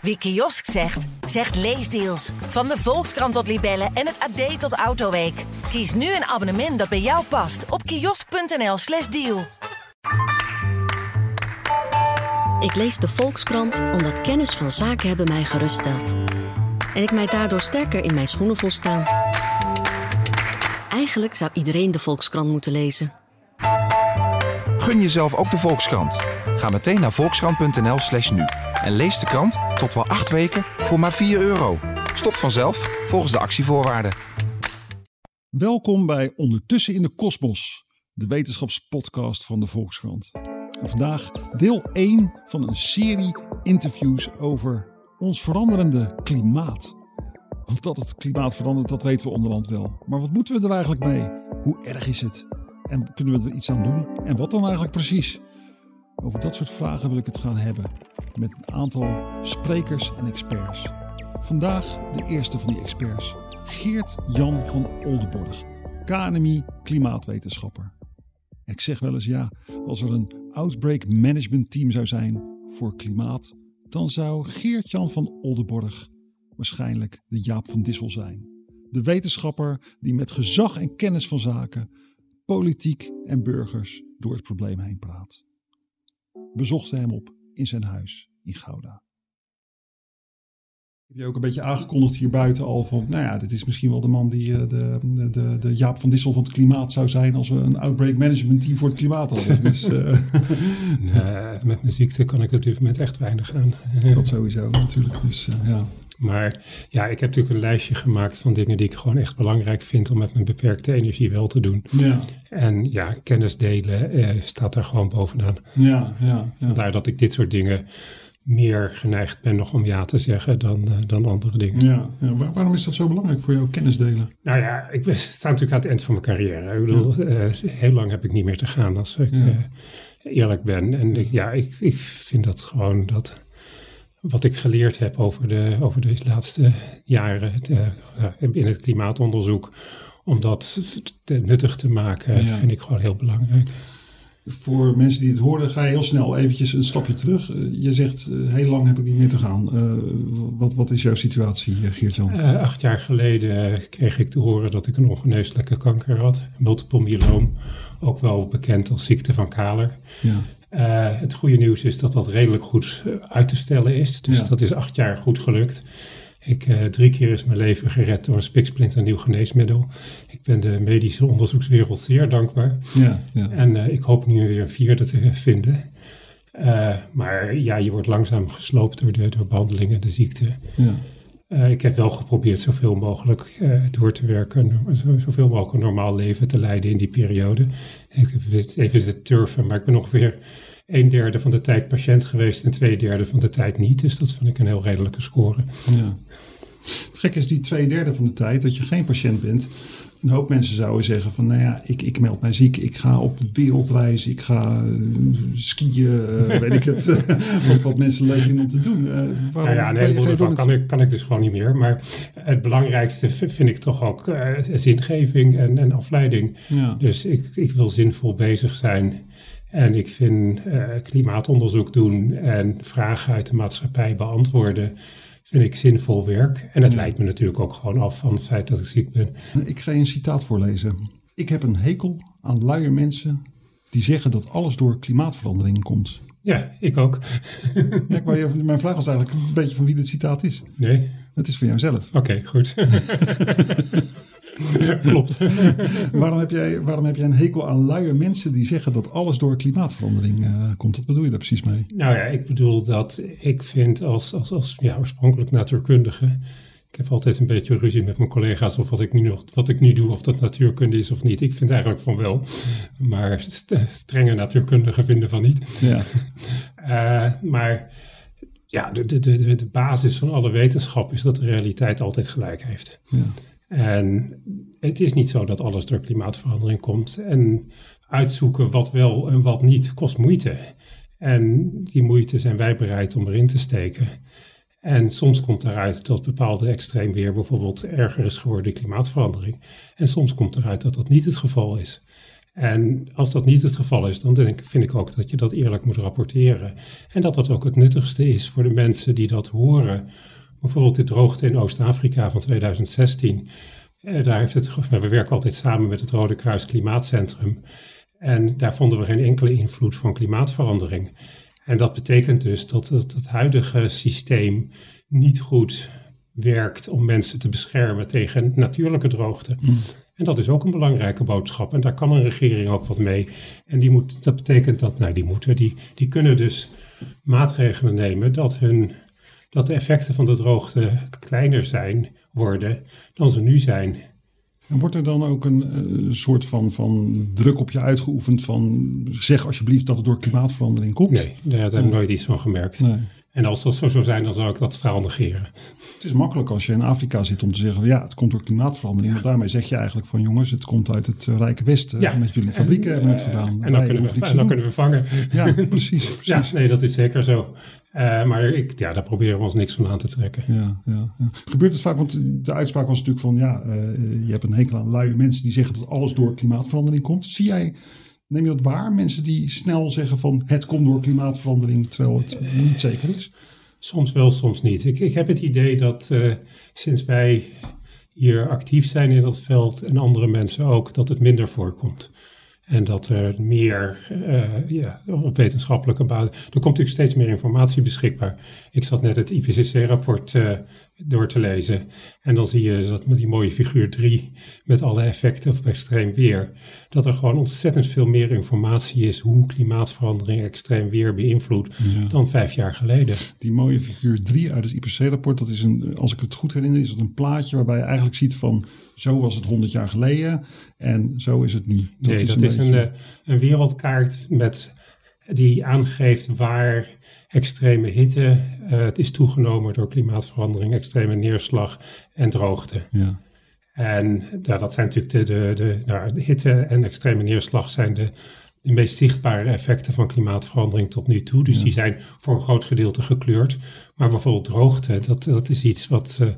Wie kiosk zegt, zegt leesdeals. Van de Volkskrant tot Libellen en het AD tot Autoweek. Kies nu een abonnement dat bij jou past op kiosk.nl/slash deal. Ik lees de Volkskrant omdat kennis van zaken hebben mij geruststelt. En ik mij daardoor sterker in mijn schoenen voel staan. Eigenlijk zou iedereen de Volkskrant moeten lezen. Gun jezelf ook de Volkskrant. Ga meteen naar volkskrant.nl slash nu. En lees de krant tot wel acht weken voor maar 4 euro. Stopt vanzelf volgens de actievoorwaarden. Welkom bij Ondertussen in de Kosmos, de wetenschapspodcast van de Volkskrant. Vandaag deel 1 van een serie interviews over ons veranderende klimaat. Want dat het klimaat verandert, dat weten we onderhand wel. Maar wat moeten we er eigenlijk mee? Hoe erg is het? En kunnen we er iets aan doen? En wat dan eigenlijk precies? Over dat soort vragen wil ik het gaan hebben met een aantal sprekers en experts. Vandaag de eerste van die experts, Geert Jan van Oldenborg, KNMI klimaatwetenschapper. En ik zeg wel eens ja, als er een outbreak management team zou zijn voor klimaat, dan zou Geert Jan van Oldenborg waarschijnlijk de Jaap van Dissel zijn. De wetenschapper die met gezag en kennis van zaken, politiek en burgers door het probleem heen praat. We zochten hem op in zijn huis in Gouda. Heb je ook een beetje aangekondigd hier buiten al van, nou ja, dit is misschien wel de man die uh, de, de, de, Jaap van Dissel van het klimaat zou zijn als we een outbreak management team voor het klimaat hadden. Dus, uh, nee, met mijn ziekte kan ik op dit moment echt weinig aan. dat sowieso natuurlijk. Dus, uh, ja. Maar ja, ik heb natuurlijk een lijstje gemaakt van dingen die ik gewoon echt belangrijk vind om met mijn beperkte energie wel te doen. Ja. En ja, kennis delen eh, staat daar gewoon bovenaan. Ja, ja, ja. Vandaar dat ik dit soort dingen meer geneigd ben nog om ja te zeggen dan, uh, dan andere dingen. Ja, ja. Waar, waarom is dat zo belangrijk voor jou, kennis delen? Nou ja, ik ben, sta natuurlijk aan het eind van mijn carrière. Ik bedoel, ja. uh, heel lang heb ik niet meer te gaan als ik ja. uh, eerlijk ben. En ik, ja, ik, ik vind dat gewoon dat wat ik geleerd heb over de, over de laatste jaren het, in het klimaatonderzoek, om dat te, nuttig te maken, ja. vind ik gewoon heel belangrijk. Voor mensen die het horen, ga je heel snel eventjes een stapje terug. Je zegt, heel lang heb ik niet meer te gaan. Wat, wat is jouw situatie, Geert-Jan? Acht jaar geleden kreeg ik te horen dat ik een ongeneeslijke kanker had. Multiple myeloom, ook wel bekend als ziekte van Kaler. Ja. Uh, het goede nieuws is dat dat redelijk goed uit te stellen is. Dus ja. dat is acht jaar goed gelukt. Ik, uh, drie keer is mijn leven gered door een spiksplinter nieuw geneesmiddel. Ik ben de medische onderzoekswereld zeer dankbaar. Ja, ja. En uh, ik hoop nu weer een vierde te vinden. maar ja, je wordt langzaam gesloopt door, de, door behandelingen, de ziekte. Ja. ik heb wel geprobeerd zoveel mogelijk door te werken, zoveel mogelijk een normaal leven te leiden in die periode. Ik even zitten turven, maar ik ben ongeveer een derde van de tijd patiënt geweest en twee derde van de tijd niet. Dus dat vind ik een heel redelijke score. Ja. Het gek is die twee derde van de tijd dat je geen patiënt bent. Een hoop mensen zouden zeggen van, nou ja, ik, ik meld mij ziek, ik ga op wereldreis, ik ga uh, skiën, uh, weet ik het, wat, wat mensen leuk vinden om te doen. Uh, nou ja, nee, daarvan kan ik, kan ik dus gewoon niet meer. Maar het belangrijkste vind ik toch ook zingeving en, en afleiding. Ja. Dus ik, ik wil zinvol bezig zijn. En ik vind klimaatonderzoek doen en vragen uit de maatschappij beantwoorden vind ik zinvol werk. En het ja. leidt me natuurlijk ook gewoon af van het feit dat ik ziek ben. Ik ga je een citaat voorlezen. Ik heb een hekel aan luie mensen die zeggen dat alles door klimaatverandering komt. Ja, ik ook. ja, ik wou je, mijn vraag was eigenlijk een beetje van wie dit citaat is. Nee. Het is van jouzelf. Oké, okay, goed. Klopt. waarom, heb jij, waarom heb jij een hekel aan luie mensen die zeggen dat alles door klimaatverandering uh, komt? Wat bedoel je daar precies mee? Nou ja, ik bedoel dat ik vind als, als, als ja, oorspronkelijk natuurkundige. Ik heb altijd een beetje ruzie met mijn collega's of wat ik, nu nog, wat ik nu doe, of dat natuurkunde is of niet. Ik vind eigenlijk van wel, maar st strenge natuurkundigen vinden van niet. Ja. uh, maar ja, de, de, de, de basis van alle wetenschap is dat de realiteit altijd gelijk heeft. Ja. En het is niet zo dat alles door klimaatverandering komt. En uitzoeken wat wel en wat niet kost moeite. En die moeite zijn wij bereid om erin te steken. En soms komt eruit dat bepaalde extreem weer bijvoorbeeld erger is geworden in klimaatverandering. En soms komt eruit dat dat niet het geval is. En als dat niet het geval is, dan denk, vind ik ook dat je dat eerlijk moet rapporteren. En dat dat ook het nuttigste is voor de mensen die dat horen. Bijvoorbeeld de droogte in Oost-Afrika van 2016. Eh, daar heeft het, we werken altijd samen met het Rode Kruis Klimaatcentrum. En daar vonden we geen enkele invloed van klimaatverandering. En dat betekent dus dat het, het huidige systeem niet goed werkt om mensen te beschermen tegen natuurlijke droogte. Mm. En dat is ook een belangrijke boodschap. En daar kan een regering ook wat mee. En die moet, dat betekent dat, nou, die moeten, die, die kunnen dus maatregelen nemen dat, hun, dat de effecten van de droogte kleiner zijn, worden dan ze nu zijn. En wordt er dan ook een uh, soort van, van druk op je uitgeoefend van zeg alsjeblieft dat het door klimaatverandering komt? Nee, daar heb ik nooit iets van gemerkt. Nee. En als dat zo zou zijn, dan zou ik dat straal negeren. Het is makkelijk als je in Afrika zit om te zeggen, ja, het komt door klimaatverandering. Maar daarmee zeg je eigenlijk van, jongens, het komt uit het eh, Rijke Westen. Ja. Met jullie fabrieken hebben het gedaan. En dan, kunnen we, en dan kunnen we vangen. Ja, precies. precies. Ja, nee, dat is zeker zo. Uh, maar ik, ja, daar proberen we ons niks van aan te trekken. Ja, ja, ja. Gebeurt het vaak, want de uitspraak was natuurlijk van, ja, uh, je hebt een hekel aan luie mensen die zeggen dat alles door klimaatverandering komt. Zie jij Neem je dat waar? Mensen die snel zeggen van het komt door klimaatverandering, terwijl het niet zeker is? Soms wel, soms niet. Ik, ik heb het idee dat uh, sinds wij hier actief zijn in dat veld en andere mensen ook, dat het minder voorkomt. En dat er meer uh, ja, op wetenschappelijke basis. Er komt natuurlijk steeds meer informatie beschikbaar. Ik zat net het IPCC-rapport uh, door te lezen. En dan zie je dat met die mooie figuur 3, met alle effecten op extreem weer, dat er gewoon ontzettend veel meer informatie is hoe klimaatverandering extreem weer beïnvloedt dan vijf jaar geleden. Die mooie figuur 3 uit het IPCC-rapport, dat is een, als ik het goed herinner, is dat een plaatje waarbij je eigenlijk ziet van zo was het 100 jaar geleden en zo is het nu. Dat nee, is dat een is een, eh, een wereldkaart met, die aangeeft waar extreme hitte uh, het is toegenomen door klimaatverandering, extreme neerslag en droogte. Ja. En ja, dat zijn natuurlijk de, de, de, nou, de hitte en extreme neerslag zijn de, de meest zichtbare effecten van klimaatverandering tot nu toe. Dus die zijn voor een groot gedeelte gekleurd. Maar bijvoorbeeld droogte, dat, dat is iets wat, uh,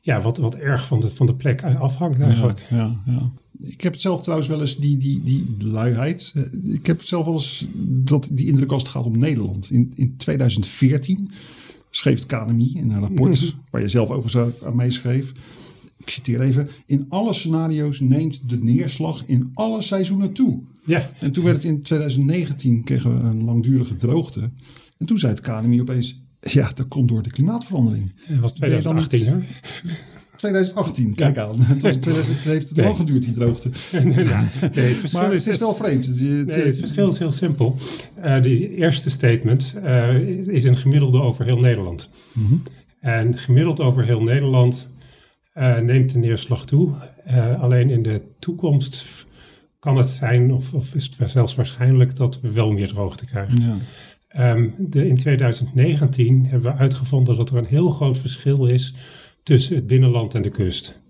ja, wat, wat erg van de, van de plek afhangt eigenlijk. Ja, ja, Ik heb het zelf trouwens wel eens die, die, die luiheid. Eh, ik heb het zelf wel eens dat die indruk als het gaat om Nederland. In, in 2014 schreef het KNMI in een rapport mhm. waar je zelf over aan meeschreef. Ik citeer even. In alle scenario's neemt de neerslag in alle seizoenen toe. Ja. En toen werd het in 2019 kregen we een langdurige droogte. En toen zei het KNMI opeens ja, dat komt door de klimaatverandering. Dat was 2018 hoor. 2018, kijk aan. Het, was, het heeft lang geduurd, die droogte. nee, nee, het maar het is wel vreemd. Het, nee, het verschil is heel simpel. Uh, de eerste statement uh, is een gemiddelde over heel Nederland. Mm -hmm. En gemiddeld over heel Nederland uh, neemt de neerslag toe. alleen in de toekomst kan het zijn, of, of, is het zelfs waarschijnlijk, dat we wel meer droogte krijgen. Ja. Um, de, in 2019 hebben we uitgevonden dat er een heel groot verschil is tussen het binnenland en de kust.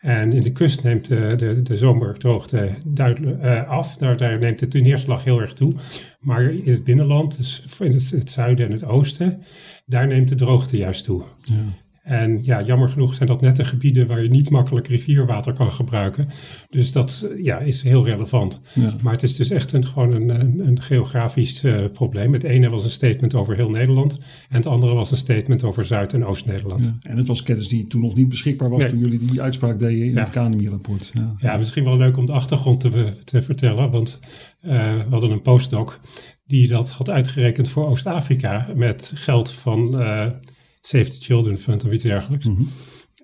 En in de kust neemt de, de, de zomerdroogte duidelijk uh, af. Daar, daar, neemt de neerslag heel erg toe. Maar in het binnenland, dus in het, het, zuiden en het oosten, daar neemt de droogte juist toe. Ja. En ja, jammer genoeg zijn dat net de gebieden waar je niet makkelijk rivierwater kan gebruiken. Dus dat ja, is heel relevant. Maar het is dus echt een, gewoon een, een, een geografisch uh, probleem. Het ene was een statement over heel Nederland. En het andere was een statement over Zuid- en Oost-Nederland. Ja, en het was kennis die toen nog niet beschikbaar was toen jullie die uitspraak deden in het KNMI-rapport. Ja. misschien wel leuk om de achtergrond te, te vertellen. Want uh, we hadden een postdoc die dat had uitgerekend voor Oost-Afrika met geld van... Uh, Save the Children Fund of iets dergelijks. Mhm.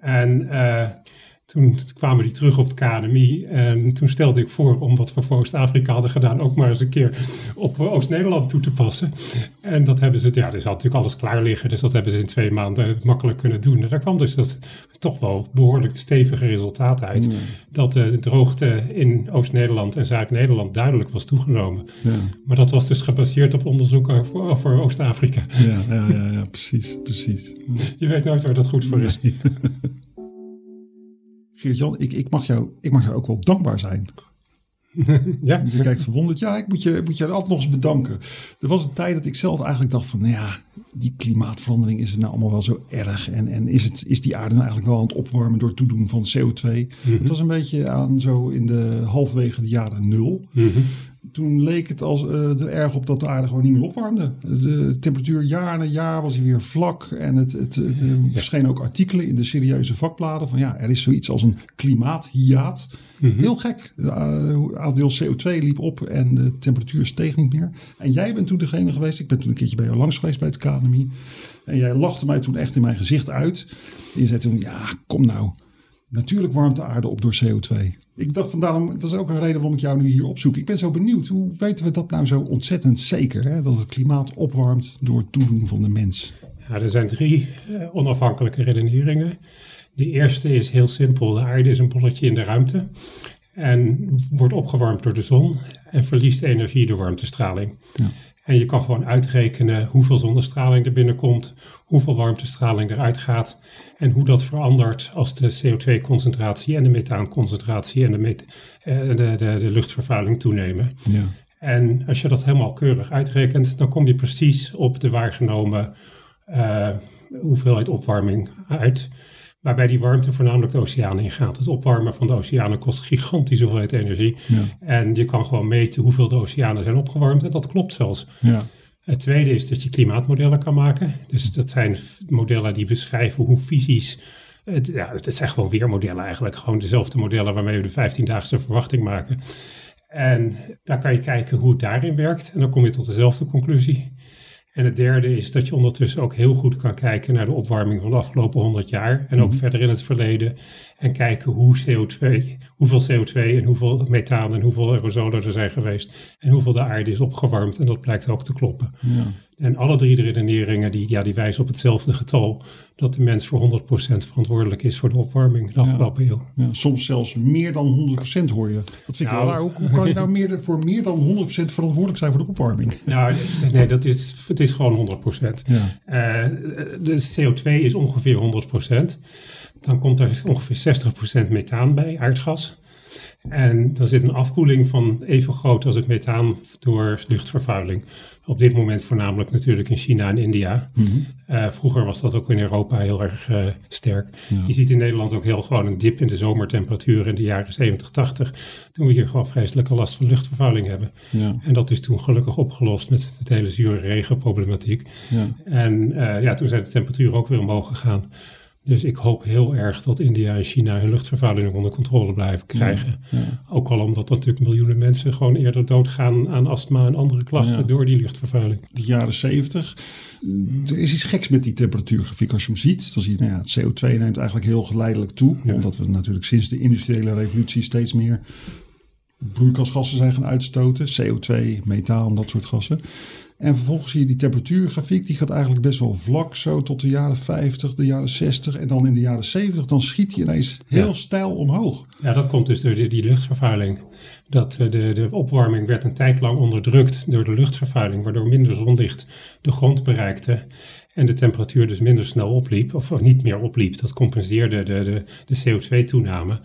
En uh, toen kwamen die terug op het KNMI en toen stelde ik voor om wat we voor Oost-Afrika hadden gedaan ook maar eens een keer op Oost-Nederland toe te passen. En dat hebben ze, ja, dus had natuurlijk alles klaar liggen, dus dat hebben ze in twee maanden makkelijk kunnen doen. En daar kwam dus dat toch wel behoorlijk stevige resultaat uit. Dat de droogte in Oost-Nederland en Zuid-Nederland duidelijk was toegenomen. Ja. Maar dat was dus gebaseerd op onderzoek over, Oost-Afrika. Ja, ja, ja, ja, precies, precies. Je weet nooit waar dat goed voor is. Geert-Jan, ik, ik, mag jou, ik mag jou ook wel dankbaar zijn. ja. Je kijkt verwonderd. Ja, ik moet je, moet je altijd nog eens bedanken. Er was een tijd dat ik zelf eigenlijk dacht van, nou ja, die klimaatverandering, is het nou allemaal wel zo erg? En, en is, het, is die aarde nou eigenlijk wel aan het opwarmen door het toedoen van CO2? Het was een beetje aan zo in de halfwege de jaren nul. Toen leek het als, uh, er erg op dat de aarde gewoon niet meer opwarmde. De temperatuur jaar na jaar was hij weer vlak. En het, het, er verschenen ook artikelen in de serieuze vakbladen van ja, er is zoiets als een klimaathiaat. Heel gek. Het aandeel CO2 liep op en de temperatuur steeg niet meer. En jij bent toen degene geweest, ik ben toen een keertje bij jou langs geweest bij het KNMI. En jij lachte mij toen echt in mijn gezicht uit. En je zei toen, ja, kom nou. Natuurlijk warmt de aarde op door CO2. Ik dacht vandaar, dat is ook een reden waarom ik jou nu hier opzoek. Ik ben zo benieuwd, hoe weten we dat nou zo ontzettend zeker? Hè? Dat het klimaat opwarmt door het toedoen van de mens. Ja, er zijn drie uh, onafhankelijke redeneringen. De eerste is heel simpel. De aarde is een bolletje in de ruimte. En wordt opgewarmd door de zon en verliest energie door warmtestraling. Ja. En je kan gewoon uitrekenen hoeveel zonnestraling er binnenkomt, hoeveel warmtestraling eruit gaat en hoe dat verandert als de CO2-concentratie en de methaanconcentratie en de, de, de, de, luchtvervuiling toenemen. Ja. En als je dat helemaal keurig uitrekent, dan kom je precies op de waargenomen uh, hoeveelheid opwarming uit. Waarbij die warmte voornamelijk de oceanen ingaat. Het opwarmen van de oceanen kost gigantisch hoeveelheid energie. Ja. En je kan gewoon meten hoeveel de oceanen zijn opgewarmd. En dat klopt zelfs. Ja. Het tweede is dat je klimaatmodellen kan maken. Dus dat zijn modellen die beschrijven hoe fysisch. Het, ja, het zijn gewoon weermodellen eigenlijk. Gewoon dezelfde modellen waarmee we de 15-daagse verwachting maken. En daar kan je kijken hoe het daarin werkt. En dan kom je tot dezelfde conclusie. En het derde is dat je ondertussen ook heel goed kan kijken naar de opwarming van de afgelopen 100 jaar. En ook mhm. verder in het verleden. En kijken hoe CO2, hoeveel CO2 en hoeveel methaan en hoeveel aerosolen er zijn geweest. En hoeveel de aarde is opgewarmd. En dat blijkt ook te kloppen. Ja. En alle drie de redeneringen die, ja, die wijzen op hetzelfde getal. Dat de mens voor 100% verantwoordelijk is voor de opwarming de afgelopen eeuw. Ja, soms zelfs meer dan 100% hoor je. Dat vind ik nou, wel raar. Hoe, hoe, kan je nou meer, voor meer dan 100% verantwoordelijk zijn voor de opwarming? Nou, nee, dat is, het is gewoon 100%. Ja. Uh, de CO2 is ongeveer 100%. Dan komt er ongeveer 60% methaan bij, aardgas. En dan zit een afkoeling van even groot als het methaan door luchtvervuiling. Op dit moment voornamelijk natuurlijk in China en India. Mhm. Eh, vroeger was dat ook in Europa heel erg uh, sterk. Je ziet in Nederland ook heel gewoon een dip in de zomertemperatuur in de jaren 70, 80. Toen we hier gewoon vreselijke last van luchtvervuiling hebben. Ja. En dat is toen gelukkig opgelost met het hele zure regenproblematiek. Ja. En uh, ja, toen zijn de temperaturen ook weer omhoog gegaan. Dus ik hoop heel erg dat India en China hun luchtvervuiling onder controle blijven krijgen. Ook al omdat natuurlijk miljoenen mensen gewoon eerder doodgaan aan astma en andere klachten door die luchtvervuiling. De jaren 70. Er is iets geks met die temperatuurgrafiek. Als je hem ziet, dan zie je nou ja, het CO2 neemt eigenlijk heel geleidelijk toe. Omdat we natuurlijk sinds de industriële revolutie steeds meer broeikasgassen zijn gaan uitstoten. CO2, methaan, dat soort gassen. En vervolgens zie je die temperatuurgrafiek, die gaat eigenlijk best wel vlak zo tot de jaren 50, de jaren 60 en dan in de jaren 70, dan schiet die ineens heel ja. stijl omhoog. Ja, dat komt dus door die, die luchtvervuiling. Dat eh, de, de opwarming werd een tijd lang onderdrukt door de luchtvervuiling, waardoor minder zonlicht de grond bereikte en de temperatuur dus minder snel opliep, of niet meer opliep. Dat compenseerde de, de, de CO2-toename.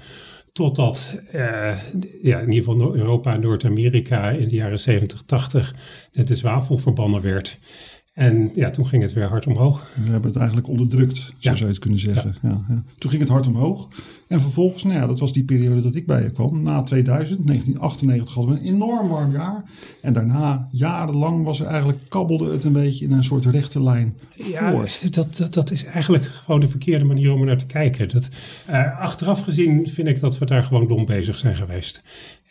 Totdat uh, ja, in ieder geval Europa en Noord-Amerika in de jaren 70, 80 net de zwavel verbannen werd. En ja, toen ging het weer hard omhoog. We hebben het eigenlijk onderdrukt, zo zou je het kunnen zeggen. Ja. Ja, Toen ging het hard omhoog. En vervolgens, nou ja, dat was die periode dat ik bij je kwam. Na 2000, 1998 hadden we een enorm warm jaar. En daarna, jarenlang, was er eigenlijk, kabbelde het een beetje in een soort rechte lijn ja, Dat, dat, dat is eigenlijk gewoon de verkeerde manier om er naar te kijken. Dat, uh, achteraf gezien vind ik dat we daar gewoon dom bezig zijn geweest.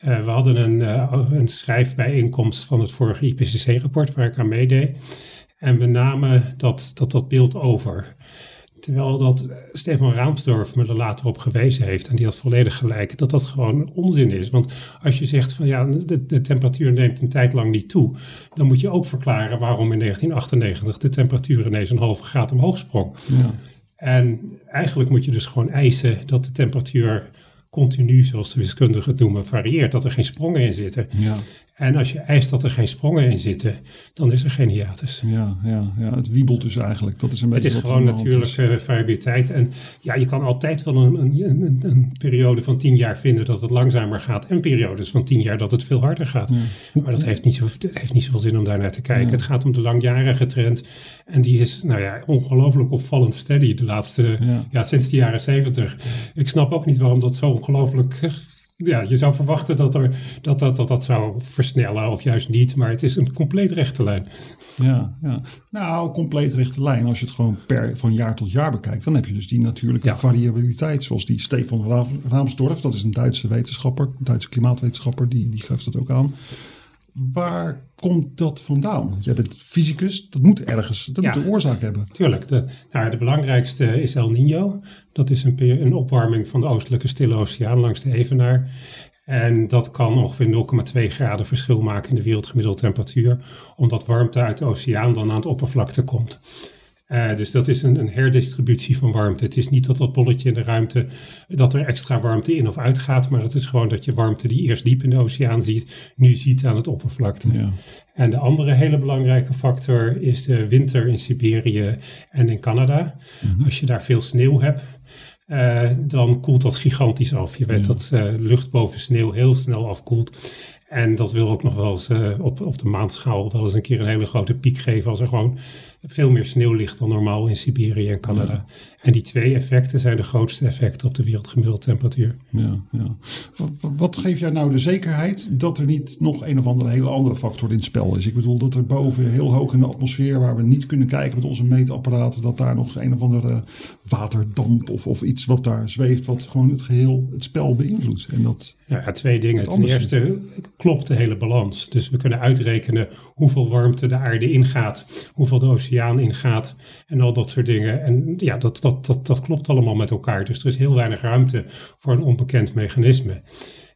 Uh, we hadden een, uh, een schrijfbijeenkomst van het vorige IPCC-rapport waar ik aan meedeed. En we namen dat, dat, dat beeld over. Terwijl dat Stefan Raamsdorf me er later op gewezen heeft, en die had volledig gelijk, dat dat gewoon onzin is. Want als je zegt van ja, de, de, temperatuur neemt een tijd lang niet toe, dan moet je ook verklaren waarom in 1998 de temperatuur ineens een halve graad omhoog sprong. Ja. En eigenlijk moet je dus gewoon eisen dat de temperatuur continu, zoals de wiskundigen het noemen, varieert. Dat er geen sprongen in zitten. Ja. En als je eist dat er geen sprongen in zitten, dan is er geen hiatus. Ja, ja, ja. het wiebelt dus eigenlijk. Dat is een beetje het is gewoon natuurlijke variabiliteit. En ja, je kan altijd wel een, een, een, een, periode van tien jaar vinden dat het langzamer gaat. En periodes van tien jaar dat het veel harder gaat. Maar dat heeft niet, zo, heeft niet zoveel zin om daar naar te kijken. Het gaat om de langjarige trend. En die is, nou ja, ongelooflijk opvallend steady de laatste, ja. sinds de jaren zeventig. Ik snap ook niet waarom dat zo ongelooflijk ja, je zou verwachten dat, er, dat, dat, dat dat zou versnellen of juist niet, maar het is een compleet rechte lijn. Ja, ja. nou, compleet rechte lijn. Als je het gewoon per, van jaar tot jaar bekijkt, dan heb je dus die natuurlijke variabiliteit, zoals die Stefan Raamsdorff, dat is een Duitse wetenschapper, Duitse klimaatwetenschapper, die, die geeft dat ook aan. Waar komt dat vandaan? Jij bent fysicus, dat moet ergens, dat moet een oorzaak hebben. Tuurlijk. De, nou, de belangrijkste is El Nino. Dat is een, een opwarming van de oostelijke stille oceaan langs de Evenaar. En dat kan ongeveer 0,2 graden verschil maken in de wereldgemiddelde temperatuur, omdat warmte uit de oceaan dan aan het oppervlakte komt. Uh, dus dat is een, een, herdistributie van warmte. Het is niet dat dat bolletje in de ruimte, dat er extra warmte in of uit gaat, maar dat is gewoon dat je warmte die eerst diep in de oceaan ziet, nu ziet aan het oppervlakte. Ja. En de andere hele belangrijke factor is de winter in Siberië en in Canada. Mhm. Als je daar veel sneeuw hebt, uh, dan koelt dat gigantisch af. Je weet dat uh, lucht boven sneeuw heel snel afkoelt. En dat wil ook nog wel eens op, op de maandschaal wel eens een keer een hele grote piek geven als er gewoon veel meer sneeuw ligt dan normaal in Siberië en Canada. En die twee effecten zijn de grootste effecten op de wereldgemiddelde temperatuur. Ja, ja. Wat, wat geeft jou nou de zekerheid dat er niet nog een of andere hele andere factor in het spel is? Ik bedoel dat er boven heel hoog in de atmosfeer, waar we niet kunnen kijken met onze meetapparaten, dat daar nog een of andere waterdamp of, of iets wat daar zweeft, wat gewoon het geheel, het spel beïnvloedt. En dat ja, twee dingen. Ten eerste klopt de hele balans. Dus we kunnen uitrekenen hoeveel warmte de aarde ingaat, hoeveel de oceaan ingaat en al dat soort dingen. En ja, dat, dat dat, dat, klopt allemaal met elkaar. Dus er is heel weinig ruimte voor een onbekend mechanisme.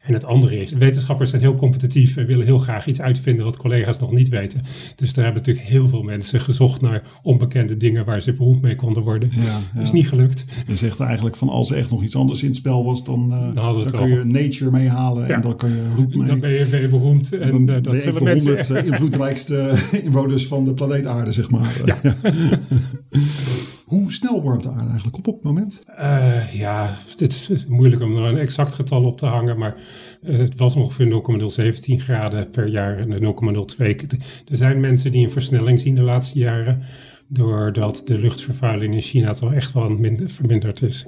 En het andere is, wetenschappers zijn heel competitief en willen heel graag iets uitvinden wat collega's nog niet weten. Dus daar hebben natuurlijk heel veel mensen gezocht naar onbekende dingen waar ze beroemd mee konden worden. Ja, ja. Is niet gelukt. Je zegt eigenlijk van als er echt nog iets anders in het spel was, dan, uh, dan, kun je nature meehalen ja. en dan kan je roep mee. Dan ben je, ben je beroemd. En dan, uh, dat zullen mensen... 100 invloedrijkste inwoners van de planeet aarde, zeg maar. Ja. Hoe snel warmt de aarde eigenlijk op op het moment? Uh, ja, dit is moeilijk om er een exact getal op te hangen, maar uh, het was ongeveer 0,017 graden per jaar en 0,02. Er zijn mensen die een versnelling zien de laatste jaren, doordat de luchtvervuiling in China toch echt wel minder, verminderd is.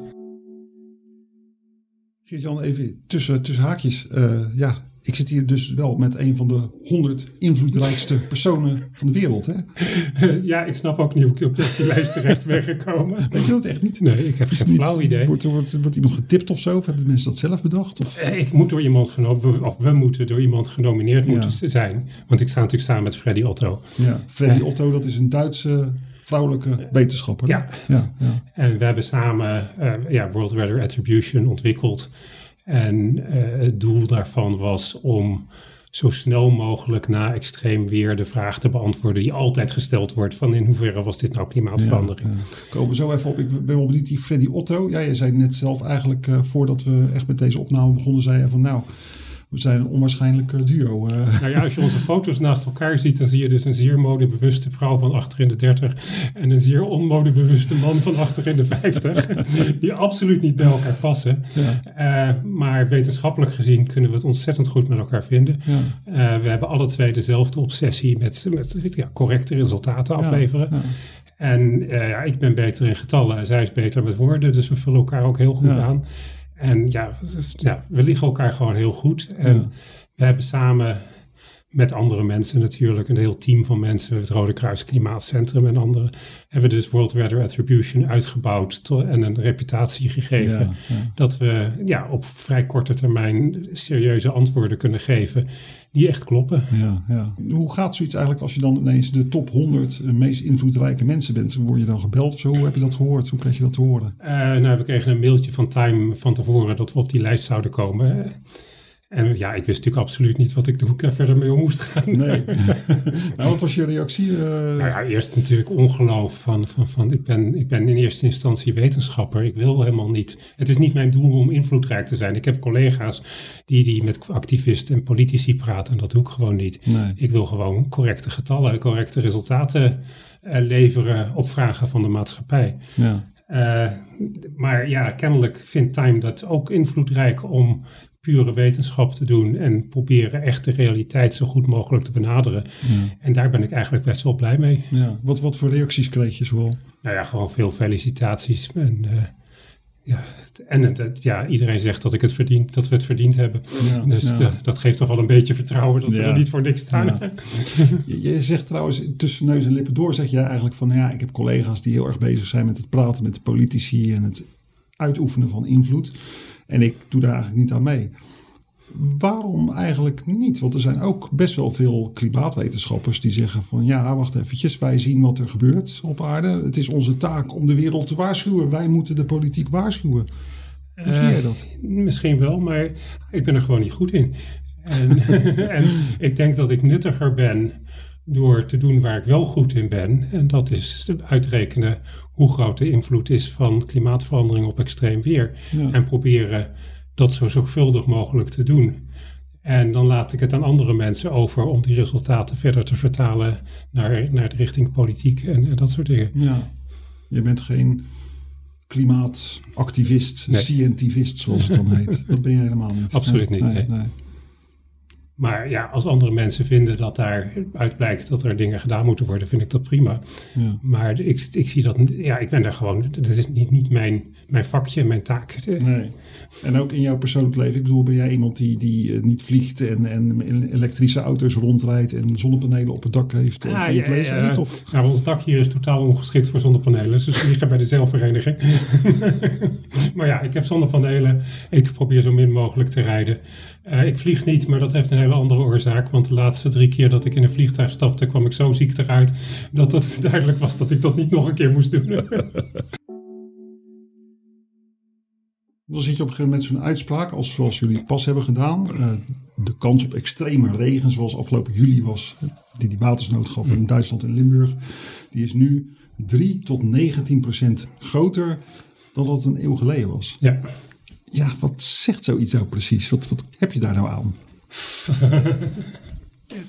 Geert-Jan, even tussen, tussen haakjes. Uh, ja, ik zit hier dus wel met een van de honderd invloedrijkste personen van de wereld. Hè? Ja, ik snap ook niet hoe ik op die lijst terecht ben gekomen. Weet je dat echt niet? Nee, ik heb geen flauw idee. Wordt, wordt, wordt, iemand getipt of zo? Of hebben mensen dat zelf bedacht? Of? Eh, ik moet door iemand genomineerd, of we moeten door iemand genomineerd moeten zijn. Want ik sta natuurlijk samen met Freddy Otto. Ja, Freddy Otto, dat is een Duitse vrouwelijke wetenschapper. Ja. ja, ja. En we hebben samen uh, ja, World Weather Attribution ontwikkeld. En uh, het doel daarvan was om zo snel mogelijk na extreem weer de vraag te beantwoorden die altijd gesteld wordt van in hoeverre was dit nou klimaatverandering. Ja. Komen we zo even op. Ik ben wel benieuwd, die Freddy Otto. Ja, je zei net zelf eigenlijk uh, voordat we echt met deze opname begonnen, zei je van nou, we zijn een onwaarschijnlijk duo. Nou ja, als je onze foto's naast elkaar ziet, dan zie je dus een zeer modebewuste vrouw van achter in de 30 en een zeer onmodebewuste man van achter in de 50, die absoluut niet bij elkaar passen. Ja. Uh, maar wetenschappelijk gezien kunnen we het ontzettend goed met elkaar vinden. Ja. Uh, we hebben alle twee dezelfde obsessie met, met ja, correcte resultaten afleveren. En uh, ja, ik ben beter in getallen en zij is beter met woorden, dus we vullen elkaar ook heel goed aan. En ja, ja, we liggen elkaar gewoon heel goed. En we hebben samen met andere mensen natuurlijk, een heel team van mensen, het Rode Kruis Klimaatcentrum en anderen, hebben we dus World Weather Attribution uitgebouwd en een reputatie gegeven. Dat we ja, op vrij korte termijn serieuze antwoorden kunnen geven die echt kloppen. Ja, ja. Hoe gaat zoiets eigenlijk als je dan ineens de top 100 meest invloedrijke mensen bent? Word je dan gebeld of zo? Hoe heb je dat gehoord? Hoe kreeg je dat te horen? Uh, nou, we kregen een mailtje van Time van tevoren dat we op die lijst zouden komen. En ja, ik wist natuurlijk absoluut niet wat ik, daar verder mee om moest gaan. Nee. nou, wat was je reactie? Uh... Nou ja, eerst natuurlijk ongeloof van, van, van ik, ben, ik ben in eerste instantie wetenschapper. Ik wil helemaal niet. Het is niet mijn doel om invloedrijk te zijn. Ik heb collega's die, die met activisten en politici praten en dat doe ik gewoon niet. Nee. Ik wil gewoon correcte getallen, correcte resultaten uh, leveren op vragen van de maatschappij. Ja. Uh, maar ja, kennelijk vindt Time dat ook invloedrijk om pure wetenschap te doen en proberen echt de realiteit zo goed mogelijk te benaderen. Ja. En daar ben ik eigenlijk best wel blij mee. Ja. Wat, wat voor reacties kreeg je zoal? Nou ja, gewoon veel felicitaties. En, uh, ja, en het, het, ja, iedereen zegt dat, ik het verdient, dat we het verdiend hebben. Ja, dus ja. de, dat geeft toch wel een beetje vertrouwen dat we er niet voor niks staan. Ja. Je, je zegt trouwens tussen neus en lippen door, zeg je eigenlijk van ja, ik heb collega's die heel erg bezig zijn met het praten met de politici en het uitoefenen van invloed. En ik doe daar eigenlijk niet aan mee. Waarom eigenlijk niet? Want er zijn ook best wel veel klimaatwetenschappers die zeggen van ja, wacht eventjes, wij zien wat er gebeurt op aarde. Het is onze taak om de wereld te waarschuwen. Wij moeten de politiek waarschuwen. Hoe zie Eh, jij dat? Misschien wel, maar ik ben er gewoon niet goed in. En, en ik denk dat ik nuttiger ben door te doen waar ik wel goed in ben. En dat is uitrekenen hoe groot de invloed is van klimaatverandering op extreem weer. Ja. En proberen dat zo zorgvuldig mogelijk te doen. En dan laat ik het aan andere mensen over om die resultaten verder te vertalen naar, naar de richting politiek en, en dat soort dingen. Ja, je bent geen klimaatactivist, Nee. scientivist zoals het dan heet. Dat ben je helemaal niet. Absoluut Nee, niet, nee. Maar ja, als andere mensen vinden dat daaruit blijkt dat er dingen gedaan moeten worden, vind ik dat prima. Ja. Maar ik, ik zie dat, ja, ik ben daar gewoon, dat is niet, niet mijn, mijn vakje, mijn taak. Nee. En ook in jouw persoonlijk leven, ik bedoel, ben jij iemand die, die eh, niet vliegt en, en elektrische auto's rondrijdt en zonnepanelen op het dak heeft en Ah, ja, vlees ja, eet? Of? Nou, ons dak hier is totaal ongeschikt voor zonnepanelen. Dus we liggen bij de zeilvereniging. maar ja, ik heb zonnepanelen. Ik probeer zo min mogelijk te rijden. Eh, ik vlieg niet, maar dat heeft een hele andere oorzaak. Want de laatste drie keer dat ik in een vliegtuig stapte, kwam ik zo ziek eruit. dat het duidelijk was dat ik dat niet nog een keer moest doen. Dan zit je op een gegeven moment zo'n uitspraak, als, zoals jullie pas hebben gedaan. eh, de kans op extreme regen, zoals afgelopen juli was, die die watersnood gaf in Duitsland en Limburg, die is nu 3 tot 19 procent groter dan dat het een eeuw geleden was. ja. Ja, wat zegt zoiets nou precies? Wat, wat heb je daar nou aan?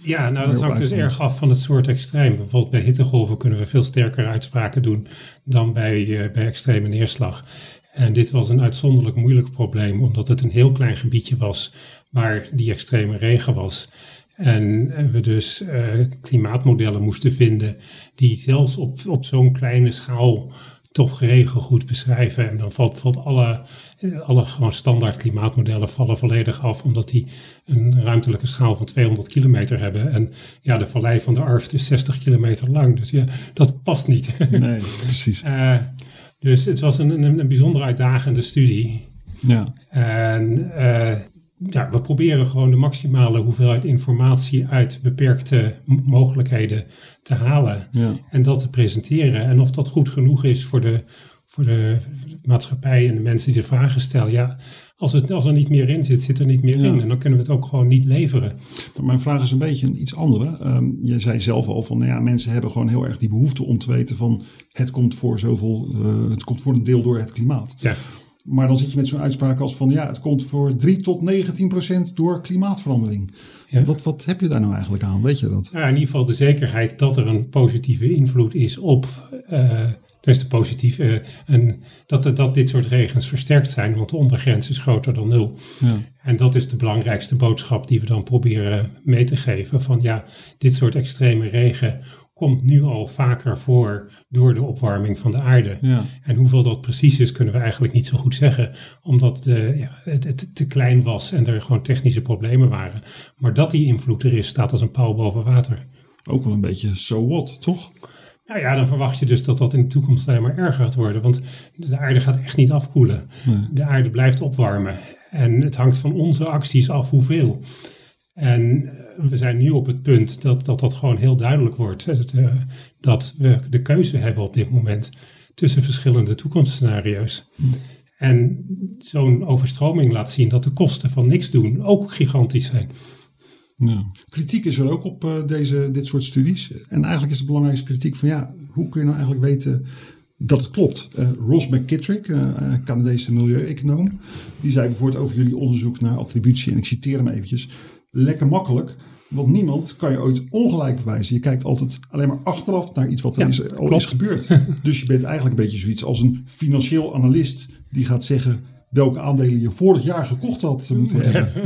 Ja, nou dat hangt dus erg af van het soort extreem. Bijvoorbeeld bij hittegolven kunnen we veel sterker uitspraken doen dan bij, eh, bij extreme neerslag. En dit was een uitzonderlijk moeilijk probleem, omdat het een heel klein gebiedje was waar die extreme regen was. En we dus eh, klimaatmodellen moesten vinden die zelfs op, op zo'n kleine schaal toch regen goed beschrijven. En dan valt bijvoorbeeld alle, eh, alle gewoon standaard klimaatmodellen vallen volledig af, omdat die een ruimtelijke schaal van 200 kilometer hebben. En ja, de vallei van de Arft is 60 kilometer lang. Dus ja, dat past niet. Nee, precies. Eh, dus het was een, een, een bijzonder uitdagende studie. Ja, En eh, ja, we proberen gewoon de maximale hoeveelheid informatie uit beperkte mogelijkheden te halen. ja, En dat te presenteren. En of dat goed genoeg is voor de, voor de maatschappij en de mensen die de vragen stellen. Ja, als, het, als er niet meer in zit, zit er niet meer Ja. in. En dan kunnen we het ook gewoon niet leveren. Maar mijn vraag is een beetje een iets andere. Ehm, je zei zelf al van, nou ja, mensen hebben gewoon heel erg die behoefte om te weten van, het komt voor zoveel, eh, het komt voor een deel door het klimaat. Ja. Maar dan zit je met zo'n uitspraak als van, ja, het komt voor 3 tot 19 procent door klimaatverandering. Ja. Wat, wat heb je daar nou eigenlijk aan? Weet je dat? Nou, in ieder geval de zekerheid dat er een positieve invloed is op. eh dus de positieve. eh, en dat, dat dit soort regens versterkt zijn, want de ondergrens is groter dan nul. Ja, En dat is de belangrijkste boodschap die we dan proberen mee te geven. Van ja, dit soort extreme regen komt nu al vaker voor door de opwarming van de aarde. ja, En hoeveel dat precies is, kunnen we eigenlijk niet zo goed zeggen. Omdat de, ja, het, het te klein was en er gewoon technische problemen waren. Maar dat die invloed er is, staat als een paal boven water. ook wel een beetje so what, toch? Nou ja, dan verwacht je dus dat dat in de toekomst alleen maar erger gaat worden. Want de aarde gaat echt niet afkoelen. Nee. De aarde blijft opwarmen. En het hangt van onze acties af hoeveel. En eh, we zijn nu op het punt dat dat, dat gewoon heel duidelijk wordt. hè, Dat, eh, dat we de keuze hebben op dit moment tussen verschillende toekomstscenario's. En zo'n overstroming laat zien dat de kosten van niks doen ook gigantisch zijn. Ja. Kritiek is er ook op uh, deze, dit soort studies. En eigenlijk is de belangrijkste kritiek van ja, hoe kun je nou eigenlijk weten dat het klopt? Uh, Ross McKittrick, uh, Canadese milieueconoom, die zei bijvoorbeeld over jullie onderzoek naar attributie, en ik citeer hem eventjes, lekker makkelijk. Want niemand kan je ooit ongelijk bewijzen. Je kijkt altijd alleen maar achteraf naar iets wat er is, al is gebeurd. dus je bent eigenlijk een beetje zoiets als een financieel analist die gaat zeggen welke aandelen je vorig jaar gekocht had moeten hebben.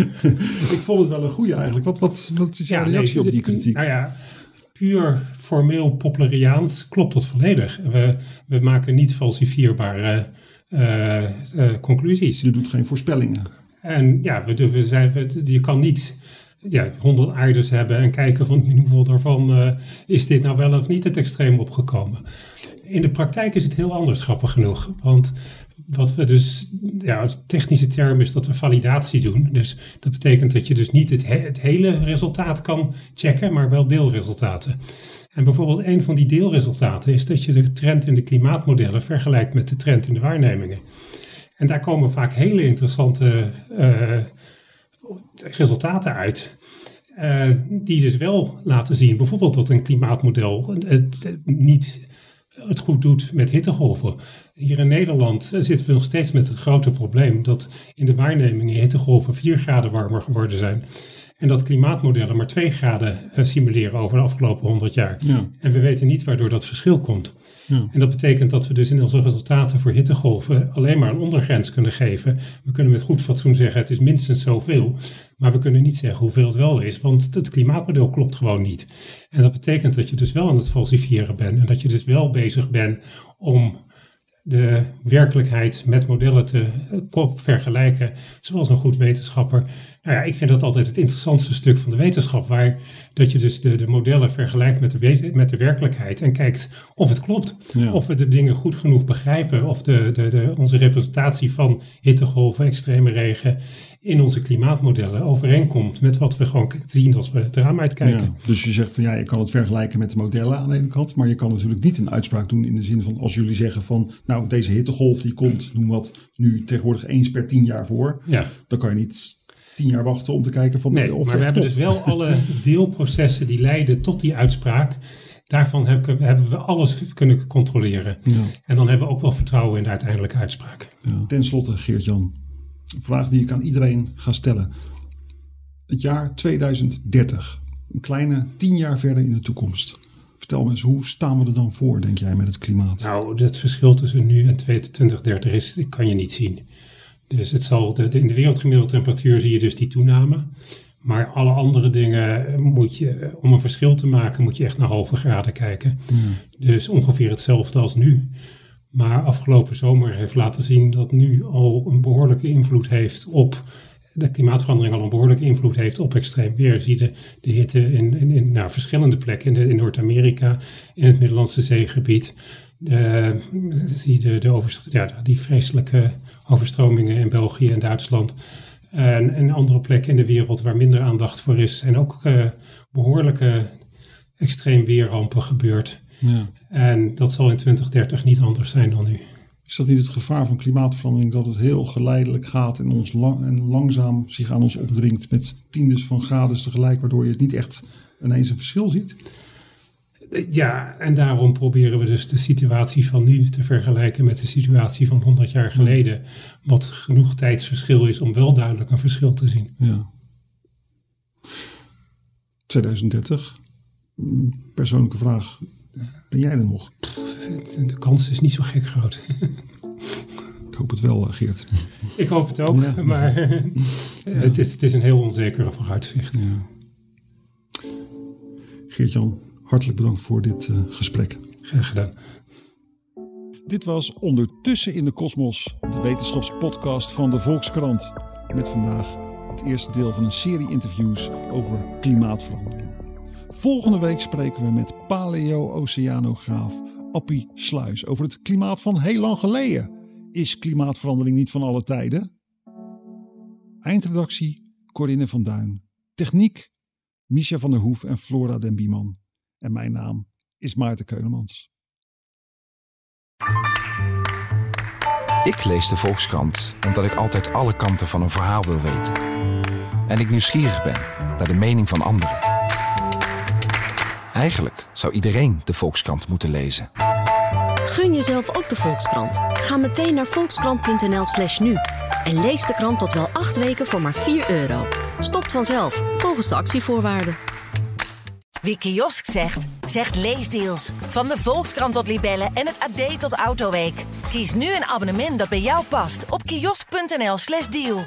ik vond het wel een goede eigenlijk. Wat, wat, wat is jouw reactie op die kritiek? Nou ja, puur formeel Poplariaans klopt dat volledig. We, we maken niet falsifieerbare uh, uh, conclusies. Je doet geen voorspellingen. En ja, we, we zijn, we, je kan niet ja, 100 aardes hebben en kijken van in hoeveel daarvan uh, is dit nou wel of niet het extreem opgekomen. In de praktijk is het heel anders, grappig genoeg. Want wat we dus, ja, technische term is dat we validatie doen. Dus dat betekent dat je dus niet het, hele resultaat kan checken, maar wel deelresultaten. En bijvoorbeeld een van die deelresultaten is dat je de trend in de klimaatmodellen vergelijkt met de trend in de waarnemingen. En daar komen vaak hele interessante uh, resultaten uit. Uh, die dus wel laten zien, bijvoorbeeld dat een klimaatmodel het, niet het goed doet met hittegolven. Hier in Nederland zitten we nog steeds met het grote probleem dat in de waarnemingen hittegolven 4 graden warmer geworden zijn. En dat klimaatmodellen maar 2 graden eh, simuleren over de afgelopen 100 jaar. Ja. En we weten niet waardoor dat verschil komt. En dat betekent dat we dus in onze resultaten voor hittegolven alleen maar een ondergrens kunnen geven. We kunnen met goed fatsoen zeggen het is minstens zoveel. Maar we kunnen niet zeggen hoeveel het wel is, want het klimaatmodel klopt gewoon niet. En dat betekent dat je dus wel aan het falsifiëren bent. En dat je dus wel bezig bent om de werkelijkheid met modellen te vergelijken, zoals een goed wetenschapper. Nou ja, ik vind dat altijd het interessantste stuk van de wetenschap, waar dat je dus de, de modellen vergelijkt met de, met de werkelijkheid en kijkt of het klopt. Of we de dingen goed genoeg begrijpen, of de, de, de, onze representatie van hittegolven, extreme regen in onze klimaatmodellen overeenkomt met wat we gewoon zien als we het raam uitkijken. Ja, dus je zegt van ja, je kan het vergelijken met de modellen aan de ene kant, maar je kan natuurlijk niet een uitspraak doen in de zin van als jullie zeggen van nou deze hittegolf die komt, noem wat, nu tegenwoordig eens per tien jaar voor, ja. dan kan je niet tien jaar wachten om te kijken van nee, of maar we hebben dus wel alle deelprocessen die leiden tot die uitspraak. Daarvan hebben we alles kunnen controleren. Ja. En dan hebben we ook wel vertrouwen in de uiteindelijke uitspraak. Ten slotte, Geert-Jan, een vraag die ik aan iedereen ga stellen. Het jaar 2030, een kleine tien jaar verder in de toekomst. Vertel me eens, hoe staan we er dan voor, denk jij, met het klimaat? Nou, het verschil tussen nu en 2030 is, kan je niet zien. Dus het zal de, in de wereldgemiddelde temperatuur zie je dus die toename. Maar alle andere dingen moet je, om een verschil te maken, moet je echt naar halve graden kijken. Dus ongeveer hetzelfde als nu. Maar afgelopen zomer heeft laten zien dat nu al een behoorlijke invloed heeft op de klimaatverandering al een behoorlijke invloed heeft op extreem weer. Zie de, de hitte in, in, nou, verschillende plekken in, in Noord-Amerika, in het Middellandse zeegebied. Zie de, de ja, die vreselijke overstromingen in België en Duitsland. En, en andere plekken in de wereld waar minder aandacht voor is. En ook uh, behoorlijke extreem weerrampen gebeurd. Ja. En dat zal in 2030 niet anders zijn dan nu. Is dat niet het gevaar van klimaatverandering dat het heel geleidelijk gaat en, ons lang, en langzaam zich aan ons opdringt met tiendes van graden tegelijk, waardoor je het niet echt ineens een verschil ziet? Ja, en daarom proberen we dus de situatie van nu te vergelijken met de situatie van 100 jaar geleden. Wat genoeg tijdsverschil is om wel duidelijk een verschil te zien. Ja. 2030. Persoonlijke vraag. Ben jij er nog? De kans is niet zo gek groot. Ik hoop het wel, Geert. Ik hoop het ook, maar het, is, het is een heel onzekere vooruitzicht. Ja. Geert-Jan, hartelijk bedankt voor dit uh, gesprek. Graag gedaan. Dit was Ondertussen in de Kosmos, de wetenschapspodcast van de Volkskrant. Met vandaag het eerste deel van een serie interviews over klimaatverandering. Volgende week spreken we met paleo-oceanograaf Appie Sluis over het klimaat van heel lang geleden. Is klimaatverandering niet van alle tijden? Eindredactie Corinne van Duin. Techniek Misha van der Hoef en Flora den Bieman. En mijn naam is Maarten Keulemans. Ik lees de Volkskrant omdat ik altijd alle kanten van een verhaal wil weten. En ik nieuwsgierig ben naar de mening van anderen. Eigenlijk zou iedereen de Volkskrant moeten lezen. Gun jezelf ook de Volkskrant. Ga meteen naar volkskrant.nl/slash nu en lees de krant tot wel acht weken voor maar 4 euro. Stopt vanzelf, volgens de actievoorwaarden. Wie kiosk zegt, zegt leesdeals. Van de Volkskrant tot Libellen en het AD tot Autoweek. Kies nu een abonnement dat bij jou past op kiosk.nl/slash deal.